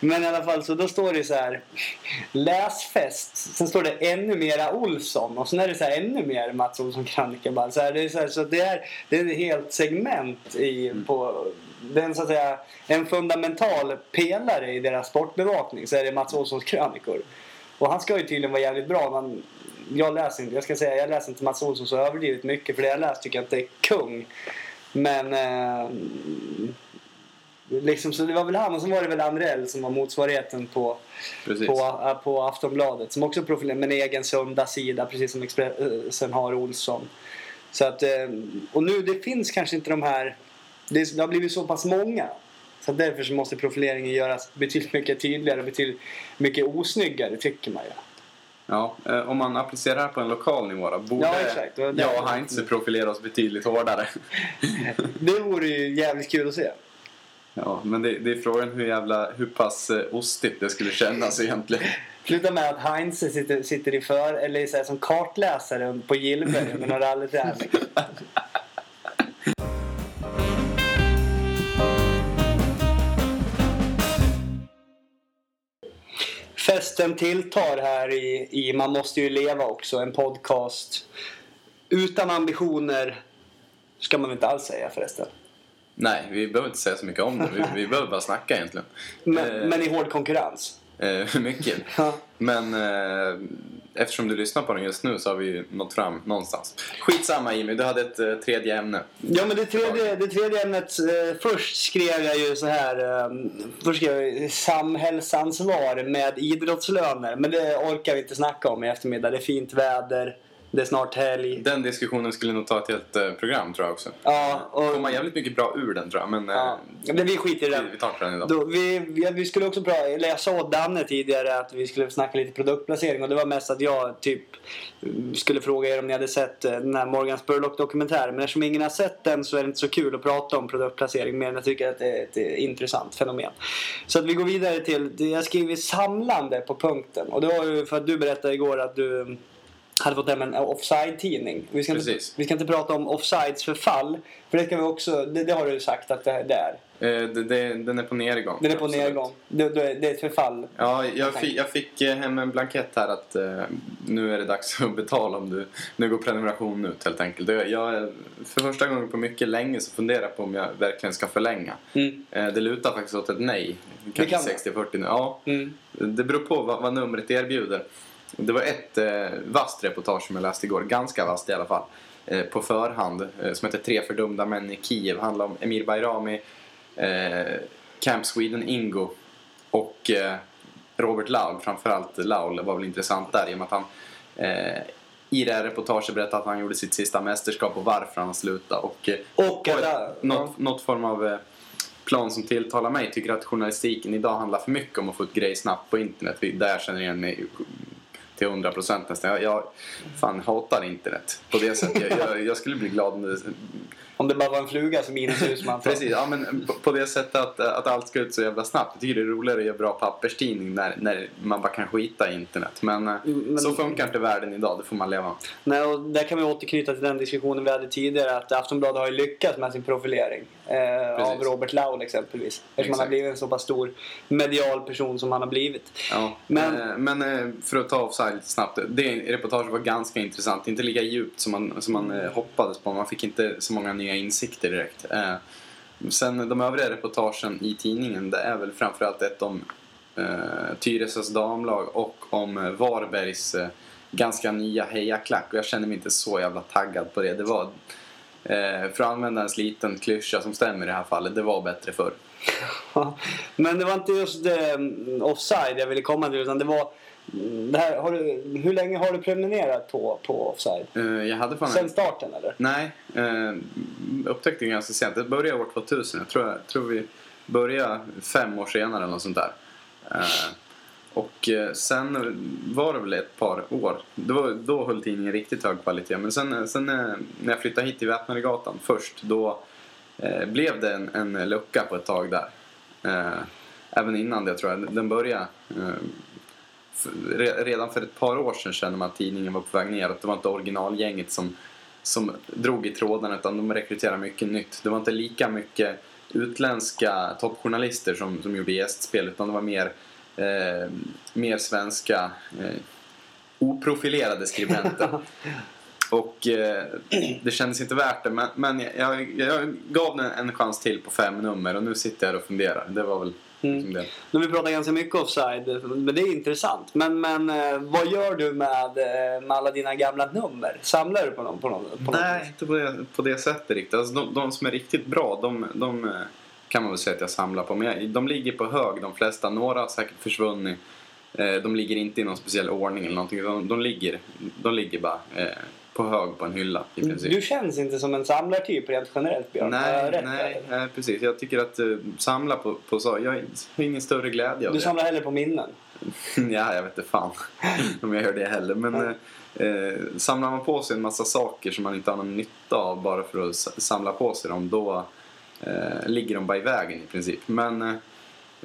Men i alla fall, så då står det så här läsfest. Sen står det ännu mera Olsson och sen är det så här ännu mer Mats Olsson krönika. bara. Så, här, det är så, här, så det är, det är ett helt segment i, på den så att säga en fundamental pelare i deras sportbevakning så är det Mats Olssons krönikor. Och han ska ju tydligen vara jävligt bra men jag läser inte, jag ska säga, jag läser inte Mats Olsson så överdrivet mycket för det jag läst tycker jag inte är kung. Men eh, Liksom, så det var väl han och så var det väl Andrell som var motsvarigheten på,
Precis.
på, äh, på Aftonbladet. Som också profilerar med en egen sunda sida precis som Expressen har Olsson. Så att, eh, och nu det finns kanske inte de här, det, det har blivit så pass många. Så därför så måste profileringen göras betydligt mycket tydligare och betydligt mycket osnyggare tycker man ju.
Ja, eh, om man applicerar det här på en lokal nivå då, borde
Ja, exakt.
Jag och Heinz profilera oss betydligt hårdare.
Det vore ju jävligt kul att se.
Ja, men det, det är frågan hur jävla, hur pass eh, ostigt det skulle kännas egentligen.
Sluta med att Heinz sitter, sitter i för, eller så här, som kartläsare på Gillberg under någon rallytävling. Festen tilltar här i, i Man måste ju leva också, en podcast. Utan ambitioner ska man inte alls säga förresten.
Nej, vi behöver inte säga så mycket om det. Vi, vi behöver bara snacka egentligen.
Men,
Eh,
men i hård konkurrens.
Eh, mycket.
Ja.
Men eh, eftersom du lyssnar på den just nu så har vi ju nått fram någonstans. Skitsamma Jimmy, du hade ett eh, tredje ämne.
Ja, men det tredje, det tredje ämnet. Eh, först skrev jag ju så här. Eh, först skrev jag samhällsansvar med idrottslöner. Men det orkar vi inte snacka om i eftermiddag. Det är fint väder. Det är snart helg.
Den diskussionen skulle nog ta ett helt eh, program tror jag också.
Ja, och,
kommer jävligt mycket bra ur den tror jag. Men eh,
ja. Men vi skiter i
vi,
det.
vi tar inte den idag.
Då, vi, vi, vi skulle också prata, eller jag sa åt Danne tidigare att vi skulle snacka lite produktplacering och det var mest att jag typ skulle fråga er om ni hade sett eh, den här Morgan Spurlock dokumentären. Men eftersom ingen har sett den så är det inte så kul att prata om produktplacering mer än jag tycker att det är ett eh, intressant fenomen. Så att vi går vidare till, jag skriver samlande på punkten och det var ju för att du berättade igår att du hade fått hem en offside-tidning. Vi ska, inte, vi ska inte prata om offsides förfall. För det, ska vi också, det, det har du sagt att det, det är.
Eh, det, det, den är på nedgång.
Den är på
Absolut.
nedgång. Det, det, är ett förfall.
Ja, jag fick, jag fick eh, hem en blankett här att eh, nu är det dags att betala om du... Nu går prenumerationen ut helt enkelt. Jag, för första gången på mycket länge så funderar jag på om jag verkligen ska förlänga.
Mm.
Eh, det lutar faktiskt åt ett nej.
kan
Kanske
det.
60-40 nu. Ja,
Mm.
det beror på vad, vad numret erbjuder. Det var ett eh, vasst reportage som jag läste igår, ganska vasst i alla fall, eh, på förhand, eh, som heter Tre fördömda män i Kiev. handlar om Emir Bayrami, eh, Camp Sweden Ingo och eh, Robert Laul, framförallt Laul var väl intressant där i och med att han eh, i det här reportaget berättade att han gjorde sitt sista mästerskap och varför han slutade. Och, eh,
Och
ett, något, något form av eh, plan som tilltalar mig tycker att journalistiken idag handlar för mycket om att få ut grejer snabbt på internet. Där jag känner igen mig till 100% nästan. Jag, jag fan hatar internet på det sättet. Jag, jag, jag skulle bli glad om det...
Om det bara var en fluga som Ines Husman.
Precis, ja, men på, på det sättet att, att allt ska ut så jävla snabbt. Jag tycker det är roligare att göra bra papperstidning när, när man bara kan skita i internet. Men, eh,
men-
så funkar inte världen idag, det får man leva med.
Nej, och där kan vi återknyta till den diskussionen vi hade tidigare. Att Aftonbladet har ju lyckats med sin profilering. Eh, av. Robert Laul exempelvis. Eftersom han har blivit en så pass stor medial person som han har blivit.
Ja,
Men-
men, men eh, för att ta offside lite snabbt. Det reportaget var ganska intressant. Inte lika djupt som man, som man eh, hoppades på. Man fick inte så många nya insikter direkt. Eh, Sen de övriga reportagen i tidningen, det är väl framförallt ett om eh, Tyresös damlag och om eh, Varbergs eh, ganska nya hejaklack. Och jag känner mig inte så jävla taggad på det. Det var, eh, för att använda en sliten klyscha som stämmer i det här fallet, det var bättre förr.
Men det var inte just mm, offside jag ville komma till. Utan det var... mm, Det här, du, hur länge har du prenumererat på, på offside?
Eh, jag hade fan en
Sen starten eller?
Nej, eh, upptäckte det ganska sent. Det började år 2000. Jag tror, jag tror vi började fem år senare eller något sånt där. Eh, och eh, sen var det väl ett par år. då, då höll tidningen riktigt hög kvalitet. Men sen, sen eh, när jag flyttade hit till Väpnadegatan först då eh, blev det en, en lucka på ett tag där. Eh, även innan det tror jag. Den började eh, för, redan för ett par år sedan kände man att tidningen var på väg neråt. Det var inte originalgänget som, som drog i trådarna utan de rekryterade mycket nytt. Det var inte lika mycket utländska toppjournalister som, som gjorde gästspel utan det var mer, eh, mer svenska eh, oprofilerade skribenter. Och eh, det kändes inte värt det men, men jag, jag, jag gav den en chans till på fem nummer och nu sitter jag och funderar. Det var väl
Mm.
liksom det.
Nu vi pratat ganska mycket offside, men det är intressant. Men, men eh, vad gör du med, eh, med alla dina gamla nummer? Samlar du på dem? På något, på något
Nej,
vis?
inte på det, på det sättet riktigt. Alltså, de, de som är riktigt bra, de, de eh, kan man väl säga att jag samlar på. Men jag, de ligger på hög de flesta. Några har säkert försvunnit. Eh, de ligger inte i någon speciell ordning eller någonting. De, de, ligger, de ligger bara eh, på hög på en hylla i princip.
Du känns inte som en samlartyp rent generellt Björn.
Nej,
rätt
nej, nej, precis. Jag tycker att uh, samla på, på så. Jag har ingen större glädje av
Du
det.
samlar hellre på minnen.
ja, jag vet inte fan om jag gör det heller. Men
Ja.
eh, eh, samlar man på sig en massa saker som man inte har någon nytta av bara för att samla på sig dem, då eh, ligger de bara i vägen i princip. Men eh,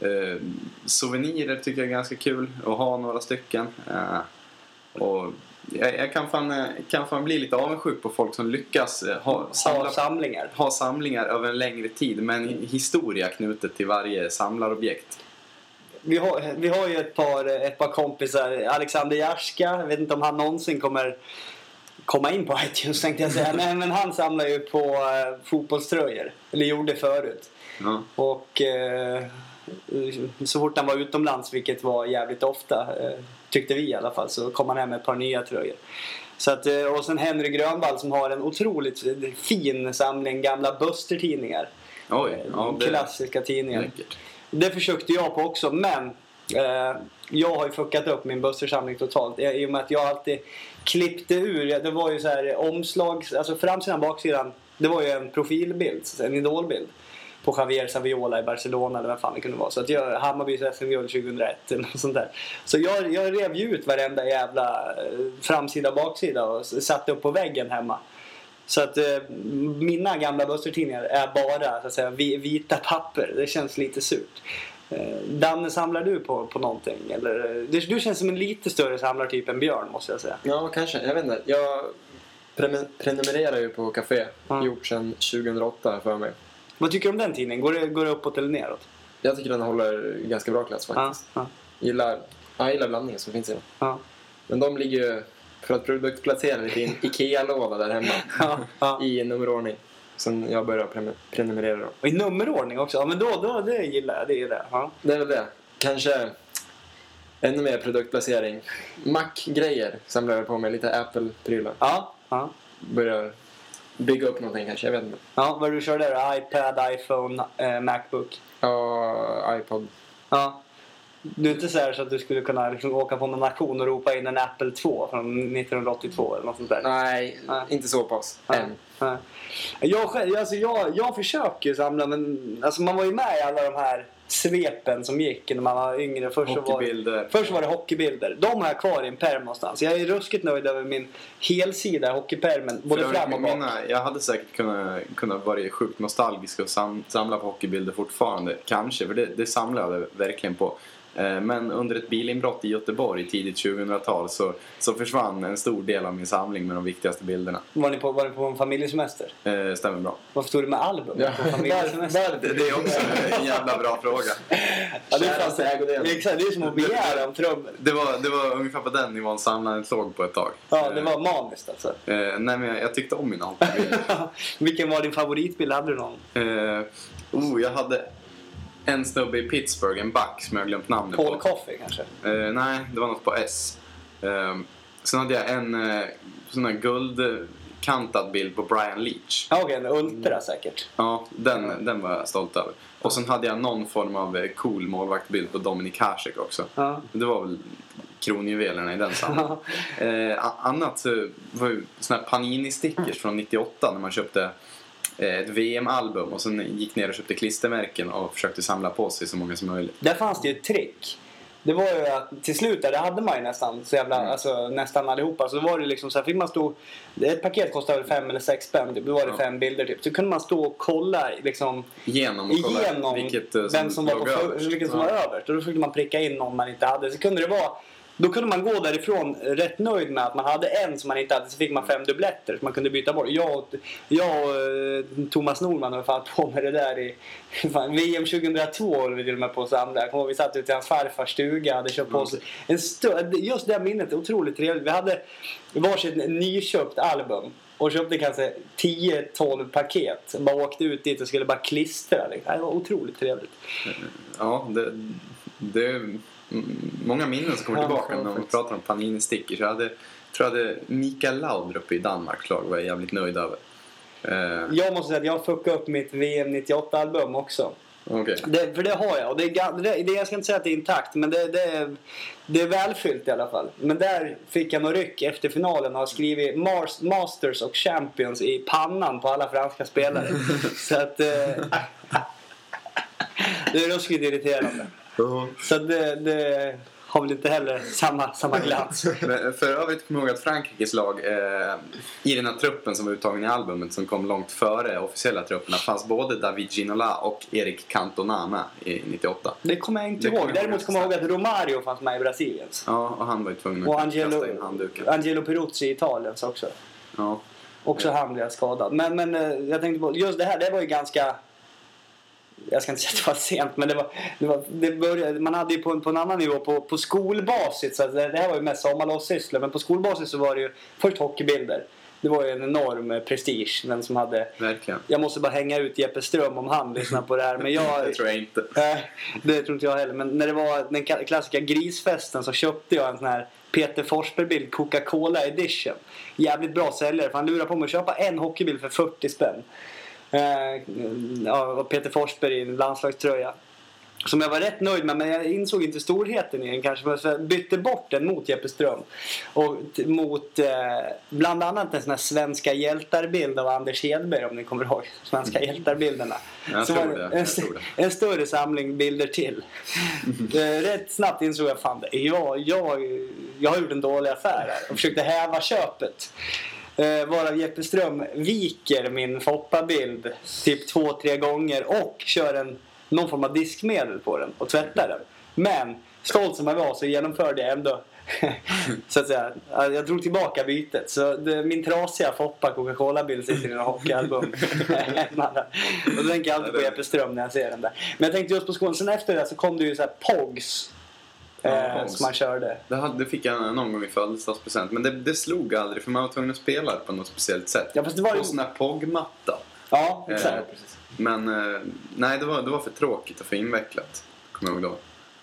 eh, souvenirer tycker jag är ganska kul att ha några stycken. Eh, och jag, jag kan, fan, eh, kan fan bli lite avundsjuk på folk som lyckas eh, ha, samla
Ha samlingar.
ha samlingar över en längre tid med en historia knutet till varje samlarobjekt.
Vi har, vi har ju ett par, ett par kompisar. Alexander Jarska, jag vet inte om han någonsin kommer komma in på iTunes tänkte jag säga. Men, men han samlar ju på eh, fotbollströjor. Eller gjorde förut.
Ja.
Och eh, så fort han var utomlands, vilket var jävligt ofta, eh, tyckte vi i alla fall, så kom han hem med ett par nya tröjor. Så att, eh, och sen Henry Grönvall som har en otroligt fin samling gamla Buster-tidningar.
Oj, ja, det
Klassiska tidningar.
läckert.
Det försökte jag på också, men eh, jag har ju fuckat upp min Buster-samling totalt. Eh, I och med att jag alltid klippte ur. Det var ju så här omslags... Alltså framsidan baksidan. Det var ju en profilbild, en idolbild. På Javier Saviola i Barcelona eller vad fan det kunde vara. Så att jag, Hammarbys SM-guld 2001 eller något sånt där. Så jag, jag rev ju ut varenda jävla eh, framsida och baksida och satte upp på väggen hemma. Så att eh, mina gamla Buster-tidningar är bara så att säga, vita papper. Det känns lite surt. Eh, Danne, samlar du på, på någonting? Eller, eh, du, du känns som en lite större samlartyp än Björn måste jag säga.
Ja, kanske. Jag vet inte. Jag pre- prenumererar ju på Café.
Ja.
Gjort sedan 2008 för mig.
Vad tycker du om den tidningen? Går det, går det uppåt eller neråt?
Jag tycker den håller ganska bra klass faktiskt.
ja,
Gillar, ja, jag gillar blandningen som finns i den.
ja,
Men de ligger ju, för att produktplacera lite, i en IKEA-låda där hemma. I nummerordning. Sen jag började pre- prenumerera dem.
Och i nummerordning också? Ja, men då, då, det gillar jag. Det gillar jag. Ja.
Det är väl det. Kanske ännu mer produktplacering. Mac-grejer samlar jag på mig. Lite Apple-prylar.
Ja, ja.
Börjar bygga upp någonting kanske. Jag vet inte.
ja, vad du kör där då? iPad, iPhone, eh, Macbook?
Ja, iPod.
Ja. Du är inte så, här så att du skulle kunna liksom åka på någon auktion och ropa in en Apple 2 från 1982 eller något sånt där?
Nej,
Nej.
inte så pass. Än.
Ja. Jag, själv- alltså jag, jag försöker samla men alltså man var ju med i alla de här svepen som gick när man var yngre. Först så var, först var det hockeybilder. De har jag kvar i en pärm någonstans. Jag är ruskigt nöjd över min helsida i hockeypärmen. Både
För
fram och bak.
mina, jag hade säkert kunnat, kunnat vara sjukt nostalgisk och sam, samla på hockeybilder fortfarande. Kanske, för det, det samlade jag verkligen på. Eh, Men under ett bilinbrott i Göteborg tidigt 2000-tal så, så försvann en stor del av min samling med de viktigaste bilderna.
Var ni, på, var ni på en familjesemester?
Eh, stämmer bra.
Varför stod det med album
Ja,
på familjesemester?
Det, det är också en jävla bra fråga.
Ja, det, är exakt, det är som att begära om trubbel.
Det var, det var ungefär på den nivån samlandet låg på ett tag.
Ja, det var maniskt alltså.
Eh, nej, men jag, jag tyckte om mina hockeybilder.
Vilken var din favoritbild? Hade du någon?
Eh, oh, jag hade en snubbe i Pittsburgh, en back som jag har glömt namnet
Paul
på.
Coffey kanske?
Eh, nej, det var något på S. Eh, sen hade jag en eh, sån här guldkantad bild på Brian Leach.
Ja, okej, en Ultra säkert.
Ja, den, den var jag stolt över. Och sen hade jag någon form av eh, cool målvaktbild på Dominik Hasek också.
Ja.
Det var väl kronjuvelerna i den samlingen. Eh, annat så var ju såna här Panini-stickers från 98 när man köpte ett VM-album och sen gick ner och köpte klistermärken och försökte samla på sig så många som möjligt.
Där fanns det ju ett trick. Det var ju att till slut där, det hade man ju nästan så jävla,
Mm.
alltså nästan allihopa. Så då var det liksom så här, fick man stå, ett paket kostade väl fem eller sex spänn typ. Då var det
Ja.
fem bilder typ. Så kunde man stå och kolla liksom
Genom och kolla
igenom
vilket eh,
vem som var, på
överst.
vilken som
Ja.
var överst. Och då försökte man pricka in någon man inte hade. Så kunde det vara då kunde man gå därifrån rätt nöjd med att man hade en som man inte hade. Så fick man fem dubbletter som man kunde byta bort. Jag och, jag och eh, Thomas Norman har fan på med det där i fan, VM 2002 höll vi till och med på att samla. Jag kommer ihåg, vi satt ute i hans farfars stuga hade köpt på oss en stö- Just det minnet är otroligt trevligt. Vi hade varsitt nyköpt album. Och köpte kanske 10-12 paket. Bara åkte ut dit och skulle bara klistra. liksom. Det var otroligt trevligt.
Ja, det, det mm, många minnen som kommer tillbaka när man pratar om Panini-stickers. Jag hade, tror jag hade Mikael Laudrup i Danmarks lag var jag jävligt nöjd över. Eh,
Jag måste säga att jag fuckade upp mitt VM 98-album också.
Okej.
Det, för det har jag. Och det är, det, jag ska inte säga att det är intakt, men det, det, är, det är välfyllt i alla fall. Men där fick jag nog ryck efter finalen och har skrivit Mars, Masters och Champions i pannan på alla franska spelare. Så att... Eh, det är ruskigt irriterande. Så det, det har väl inte heller samma, samma glans.
Men för övrigt kommer jag ihåg att Frankrikes lag eh, i den här truppen som var uttagen i albumet som kom långt före officiella trupperna fanns både David Ginola och Erik Cantona med i 98.
Det kommer jag inte
Det
ihåg. Däremot kommer jag ihåg att Romario fanns med i Brasiliens.
Ja, och han var ju tvungen
Och
att
Angelo,
kasta in handduken.
Angelo Peruzzi i Italiens också.
Ja.
Också han blev skadad. Men, men eh, jag tänkte på, just det här, det var ju ganska... Jag ska inte säga att det var sent, men det var... Det var det började, man hade ju på, en- på en annan nivå, på, på skolbasis, så det, det här var ju mest sommarlovssysslor, men på skolbasis så var det ju först hockeybilder. Det var ju en enorm eh, prestige, den som hade...
Verkligen.
Jag måste bara hänga ut Jeppe Ström om han lyssnar på det här, men jag...
Det tror jag inte.
Nej, det tror inte jag heller. Men när det var den ka- klassiska grisfesten så köpte jag en sån här Peter Forsberg-bild Coca-Cola edition. Jävligt bra säljare för han lurade på mig att köpa en hockeybild för 40 spänn. Eh, och Peter Forsberg i en landslagströja. Som jag var rätt nöjd med men jag insåg inte storheten i den kanske. Så jag bytte bort den mot Jeppe Ström. Och mot eh, bland annat en sån här svenska hjältar-bild av Anders Hedberg om ni kommer ihåg. Svenska hjältar-bilderna.
Jag
Så
tror det,
En, en större samling bilder till. Eh, Rätt snabbt insåg jag fan. Jag, jag, jag har gjort en dålig affär här och försökte häva köpet. Eh, varav Jeppe Ström viker min Foppa-bild typ två, tre gånger och kör en, någon form av diskmedel på den och tvättar den. Men stolt som jag var så genomförde jag ändå så att säga, jag drog tillbaka bytet. Så det, min trasiga Foppa Coca-Cola-bild sitter i en hockeyalbum. och då tänker jag alltid på Jeppe Ström när jag ser den där. Men jag tänkte just på skolan. Sen efter det så kom det ju så här POGs.
Ja,
Eh, som man körde.
Det, hade, det fick jag någon gång i födelsedagspresent. Men det, det slog aldrig för man var tvungen att spela det på något speciellt sätt.
Ja, fast det var ju...
På sån här POG-matta.
Ja,
Eh,
exakt.
Men eh, nej, det var, det var för tråkigt och för invecklat. Kommer jag ihåg då.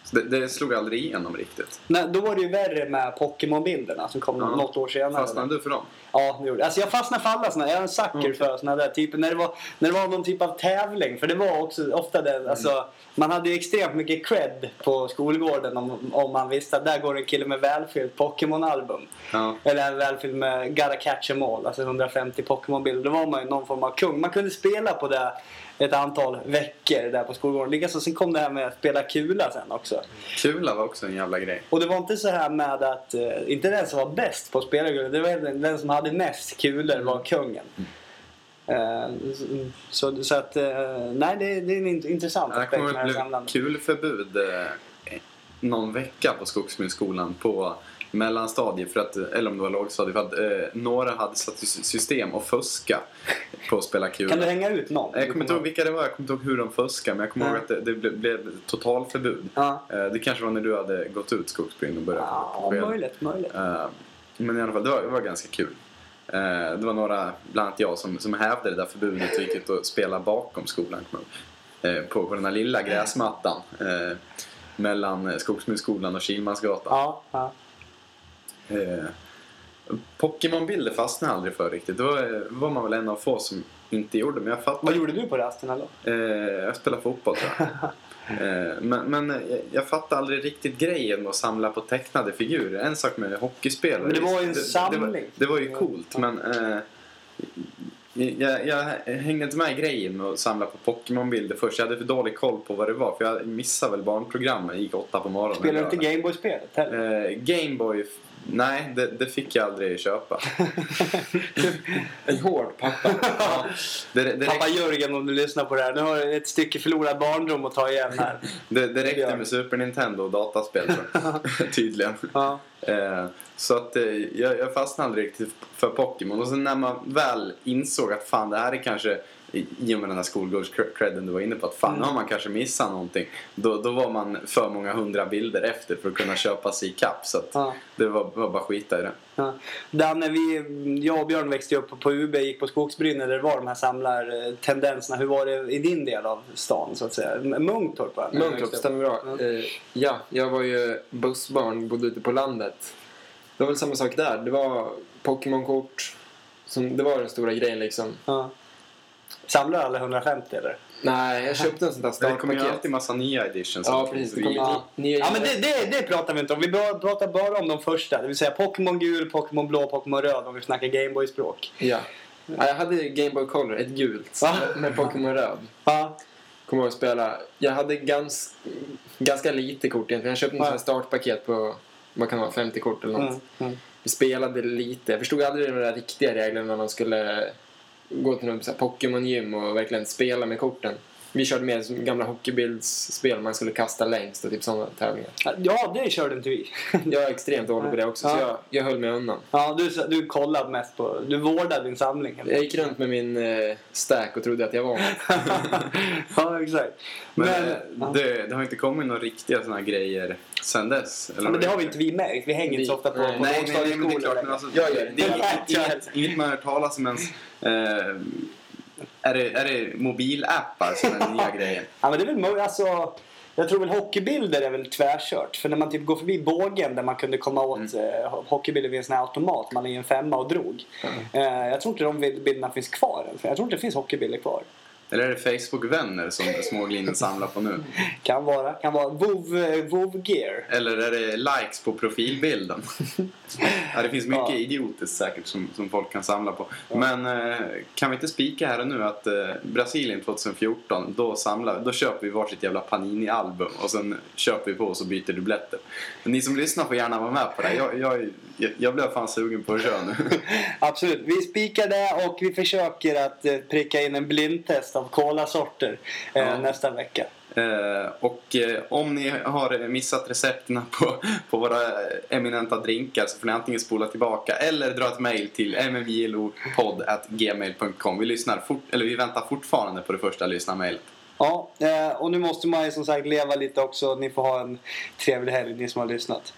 Så det, det slog aldrig igenom riktigt.
Nej, då var det ju värre med Pokémon-bilderna som kom
Ja.
något år senare.
Fastnade du för dem?
Ja, det gjorde jag. Alltså jag fastnade för alla såna. Jag är en sucker
Okej.
för såna där typer. När det, var, när det var någon typ av tävling. För det var också ofta det. Alltså, man hade ju extremt mycket cred på skolgården om, om man visste att där går en kille med välfyllt Pokémon-album.
Ja.
Eller en välfylld med Gotta Catch 'em All. Alltså 150 Pokémon-bilder. Då var man ju någon form av kung. Man kunde spela på det ett antal veckor där på skolgården. Likaså sen kom det här med att spela kula sen också.
Kula var också en jävla grej.
Och det var inte så här med att, eh, inte den som var bäst på att spela kulor, det var den, som hade mest kulor var kungen. Eh, så, så att, eh, nej det, det är en int- intressant
Det
aspekt
kommer
med
att
det
bli
samlandet.
kulförbud eh, någon vecka på Skogsmyrskolan på mellanstadiet, för att, eller om det var lågstadiet, för att eh, några hade satt i system att fuska på att spela kula.
Kan du hänga ut någon?
Jag kommer inte ihåg vilka det var, jag kommer inte ihåg hur de fuskade, men jag kommer
Nej.
ihåg att det, det blev, blev totalförbud.
Ja,
Eh, det kanske var när du hade gått ut Skogsbryn och börjat
ja möjligt, möjligt.
Eh, men i alla fall, det var, det var ganska kul. Eh, det var några, bland annat jag, som, som hävde det där förbudet och gick ut och spelade bakom skolan. Eh, på, på den här lilla gräsmattan. Eh, mellan Skogsmyrskolan och Kilmansgatan.
Ja, ja.
Pokémon-bilder fastnade jag aldrig för riktigt. Det var, var man väl en av få som inte gjorde. Men jag fattar
Vad gjorde du på rasterna då?
Eh, jag spelar fotboll tror jag. eh, men men jag fattar aldrig riktigt grejen med att samla på tecknade figurer. En sak med hockeyspelare.
Men det var ju en
Det,
samling.
var, det var ju coolt men eh, jag, jag hängde inte med i grejen med att samla på Pokémon-bilder först. Jag hade för dålig koll på vad det var för jag missade väl barnprogrammet. gick åtta på morgonen.
Spelar du inte Gameboy-spelet heller?
Eh, Gameboy, nej det, det fick jag aldrig köpa.
En hård pappa.
ja, det, det,
Pappa Jörgen om du lyssnar på det här. Nu har du ett stycke förlorad barndom att ta igen här.
det, det räckte med Super Nintendo och dataspel. Tydligen.
Ja.
Eh, så att eh, jag, jag fastnade aldrig riktigt för Pokémon. Och sen när man väl insåg att fan det här är kanske i och med den här skolgårds-credden du var inne på att fan
Mm.
har man kanske missat någonting. Då, då var man för många hundra bilder efter för att kunna köpa sig ikapp. Så att
Ja.
det var, var bara skita i det.
Ja. Danne, vi, jag och Björn växte upp på UB, gick på Skogsbrynne där det var de här samlartendenserna. Hur var det i din del av stan så att säga? Munktorp va?
Muntorp, stämmer bra.
Ja.
Eh, ja, jag var ju bussbarn, bodde ute på landet. Det var väl samma sak där. Det var Pokémon-kort. Det var den stora grejen liksom.
Ja. Samlar alla 150 eller?
Nej, jag köpte en sån där
Det kommer ju
startpaket.
alltid massa nya editions.
Ja, precis. Det kommer
Ja.
nya
Ja men det, det, det pratar vi inte om. Vi pratar bara om de första. Det vill säga Pokémon gul, Pokémon blå, Pokémon röd om vi snackar Gameboy-språk.
Ja. ja. Jag hade Game Boy Color, ett gult,
Va?
med Pokémon röd.
Ja.
Kommer ihåg att spela. Jag hade gans, ganska lite kort egentligen. Jag köpte en sån här startpaket på vad kan det vara, 50 kort eller något.
Mm, mm.
Vi spelade lite. Jag förstod aldrig de där riktiga reglerna när man skulle gå till något Pokémon-gym och verkligen spela med korten. Vi körde mer som gamla hockeybildsspel man skulle kasta längst och typ sådana tävlingar.
Ja, det körde inte vi.
Jag är extremt dålig på det också så
Ja.
jag, jag höll mig undan.
Ja, du, du kollade mest på... Du vårdade din samling. eller?
Jag gick runt med min eh, stack och trodde att jag var
ja, exakt.
Men,
Men,
eh, det, det har inte kommit några riktiga såna här grejer sen dess? Eller
Ja, men det har vi inte vi märkt. Vi hänger inte så ofta på,
Nej,
på
Nej, nej, nej, men det är klart. Men alltså,
Jag gör det.
det är inget, man har hört talas om ens. Eh, är, det, är det mobilappar som är den nya grejen?
Ja, men det är väl. Alltså, jag tror väl hockeybilder är väl tvärkört. För när man typ går förbi bågen där man kunde komma åt
Mm.
eh, hockeybilder vid en sån här automat. Man la i en femma och drog. Eh, jag tror inte de bild- bilderna finns kvar. Jag tror inte det finns hockeybilder kvar.
Eller är det Facebook-vänner som småglinen samlar på nu?
Kan vara. Kan vara WoW, eh, gear.
Eller är det likes på profilbilden? ja, det finns mycket
Ja.
idiotiskt säkert som, som folk kan samla på. Men eh, kan vi inte spika här och nu att eh, Brasilien 2014, då, samlar, då köper vi varsitt jävla Panini-album och sen köper vi på oss och byter dubbletter. Men ni som lyssnar får gärna vara med på det. Jag, jag, jag, jag blev fan sugen på att köra nu.
Absolut. Vi spikar det och vi försöker att eh, pricka in en blindtest av kolasorter eh,
Ja.
nästa vecka.
Eh, och eh, om ni har missat recepten på, på våra eminenta drinkar så får ni antingen spola tillbaka eller dra ett mail till mmjlopodd.gmail.com. Vi, lyssnar fort, eller vi väntar fortfarande på det första lyssnarmailet.
Ja, och nu måste man ju som sagt leva lite också. Ni får ha en trevlig helg ni som har lyssnat.